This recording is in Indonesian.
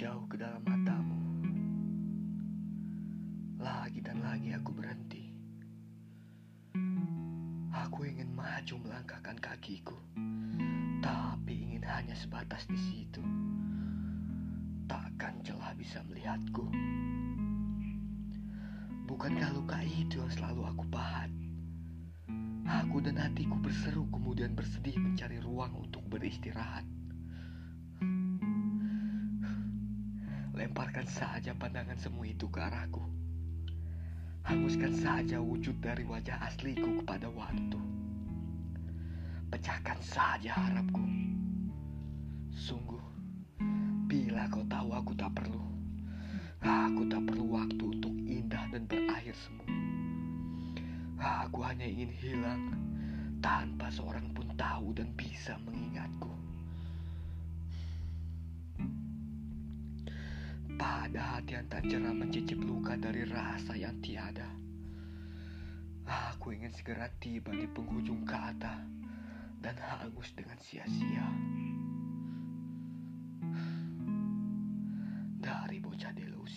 jauh ke dalam matamu. Lagi dan lagi aku berhenti. Aku ingin maju melangkahkan kakiku, tapi ingin hanya sebatas di situ. Takkan celah bisa melihatku. Bukankah luka itu yang selalu aku pahat? Aku dan hatiku berseru kemudian bersedih mencari ruang untuk beristirahat. Lemparkan saja pandangan semu itu ke arahku. Hanguskan saja wujud dari wajah asliku kepada waktu. Pecahkan saja harapku. Sungguh, bila kau tahu aku tak perlu, aku tak perlu waktu untuk indah dan berakhir semu. Aku hanya ingin hilang tanpa seorang pun tahu dan bisa mengingatku. Ada hati yang tak jerah mencicip luka dari rasa yang tiada. Ah, aku ingin segera tiba di penghujung kata dan hangus dengan sia-sia. Dari bocah delusi.